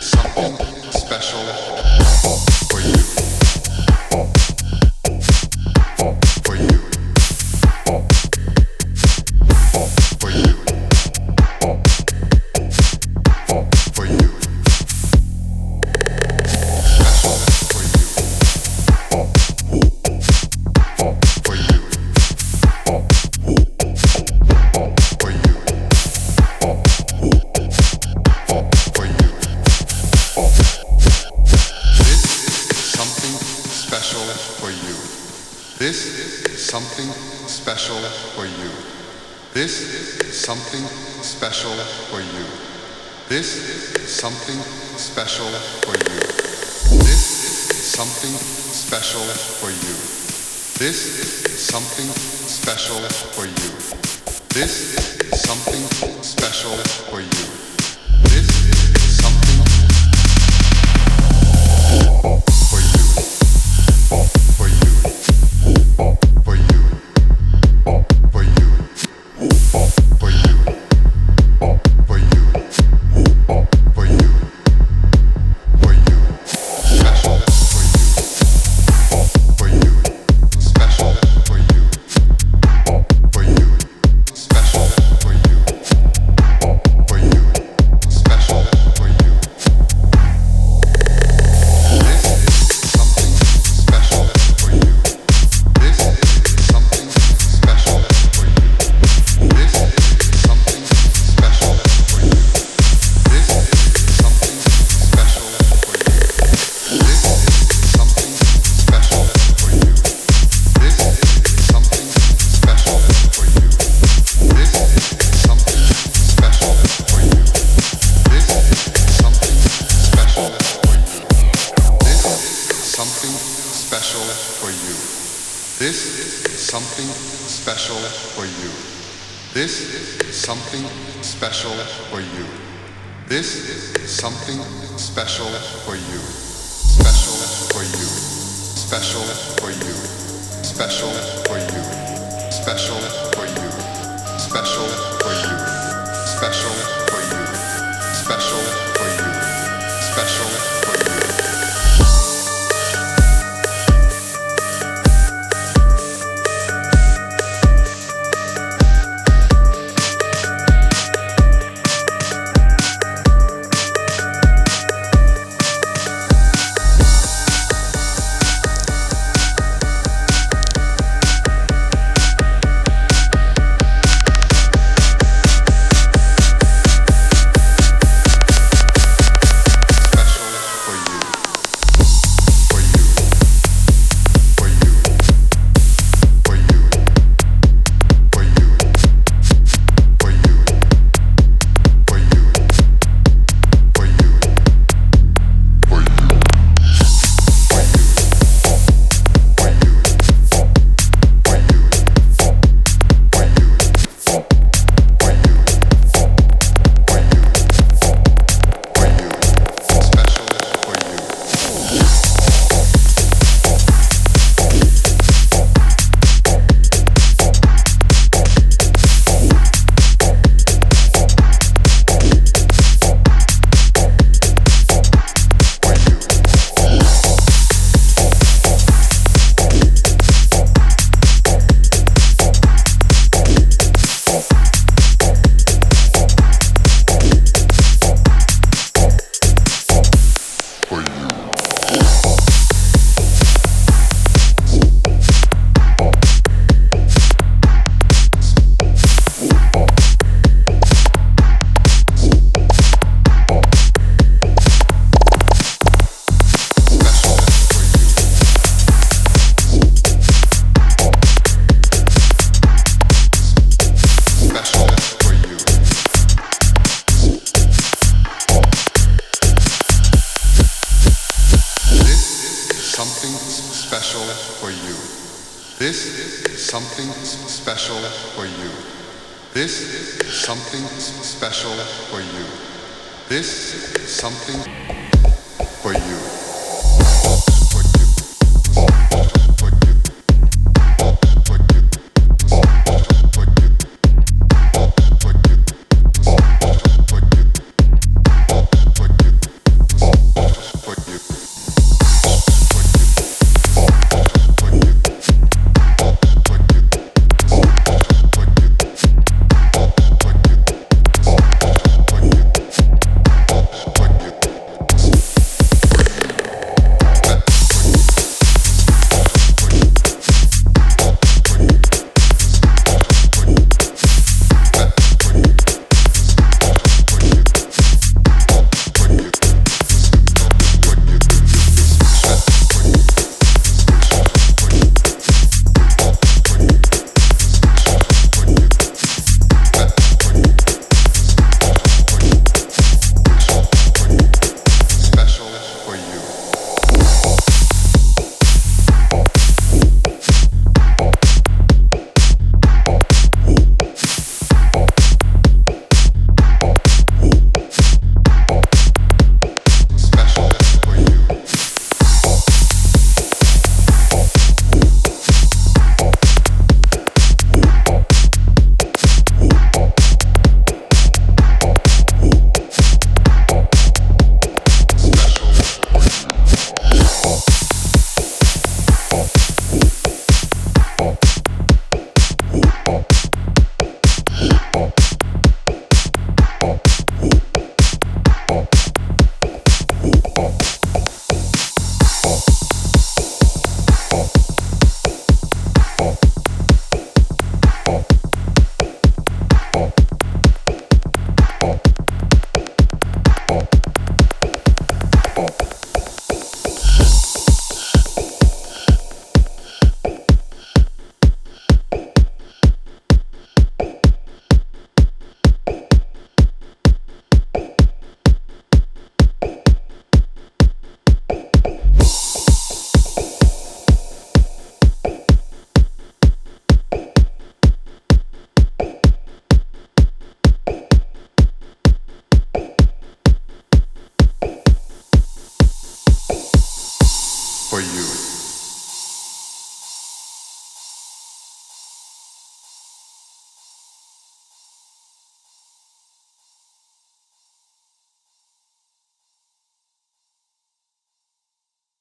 Something special for you. This is something special for you. This is something special for you. This is something special for you. This is something special for you. This is something special for you. This is something special for you. something special for you. This is something special for you. This is something special for you. This is something special for you. Special for you. Special for you. Special for you. Special for you. Special for you. Special for you. Special for you. Special. something special for you. This is something special for you. This is something special for you. This is something for you. for you.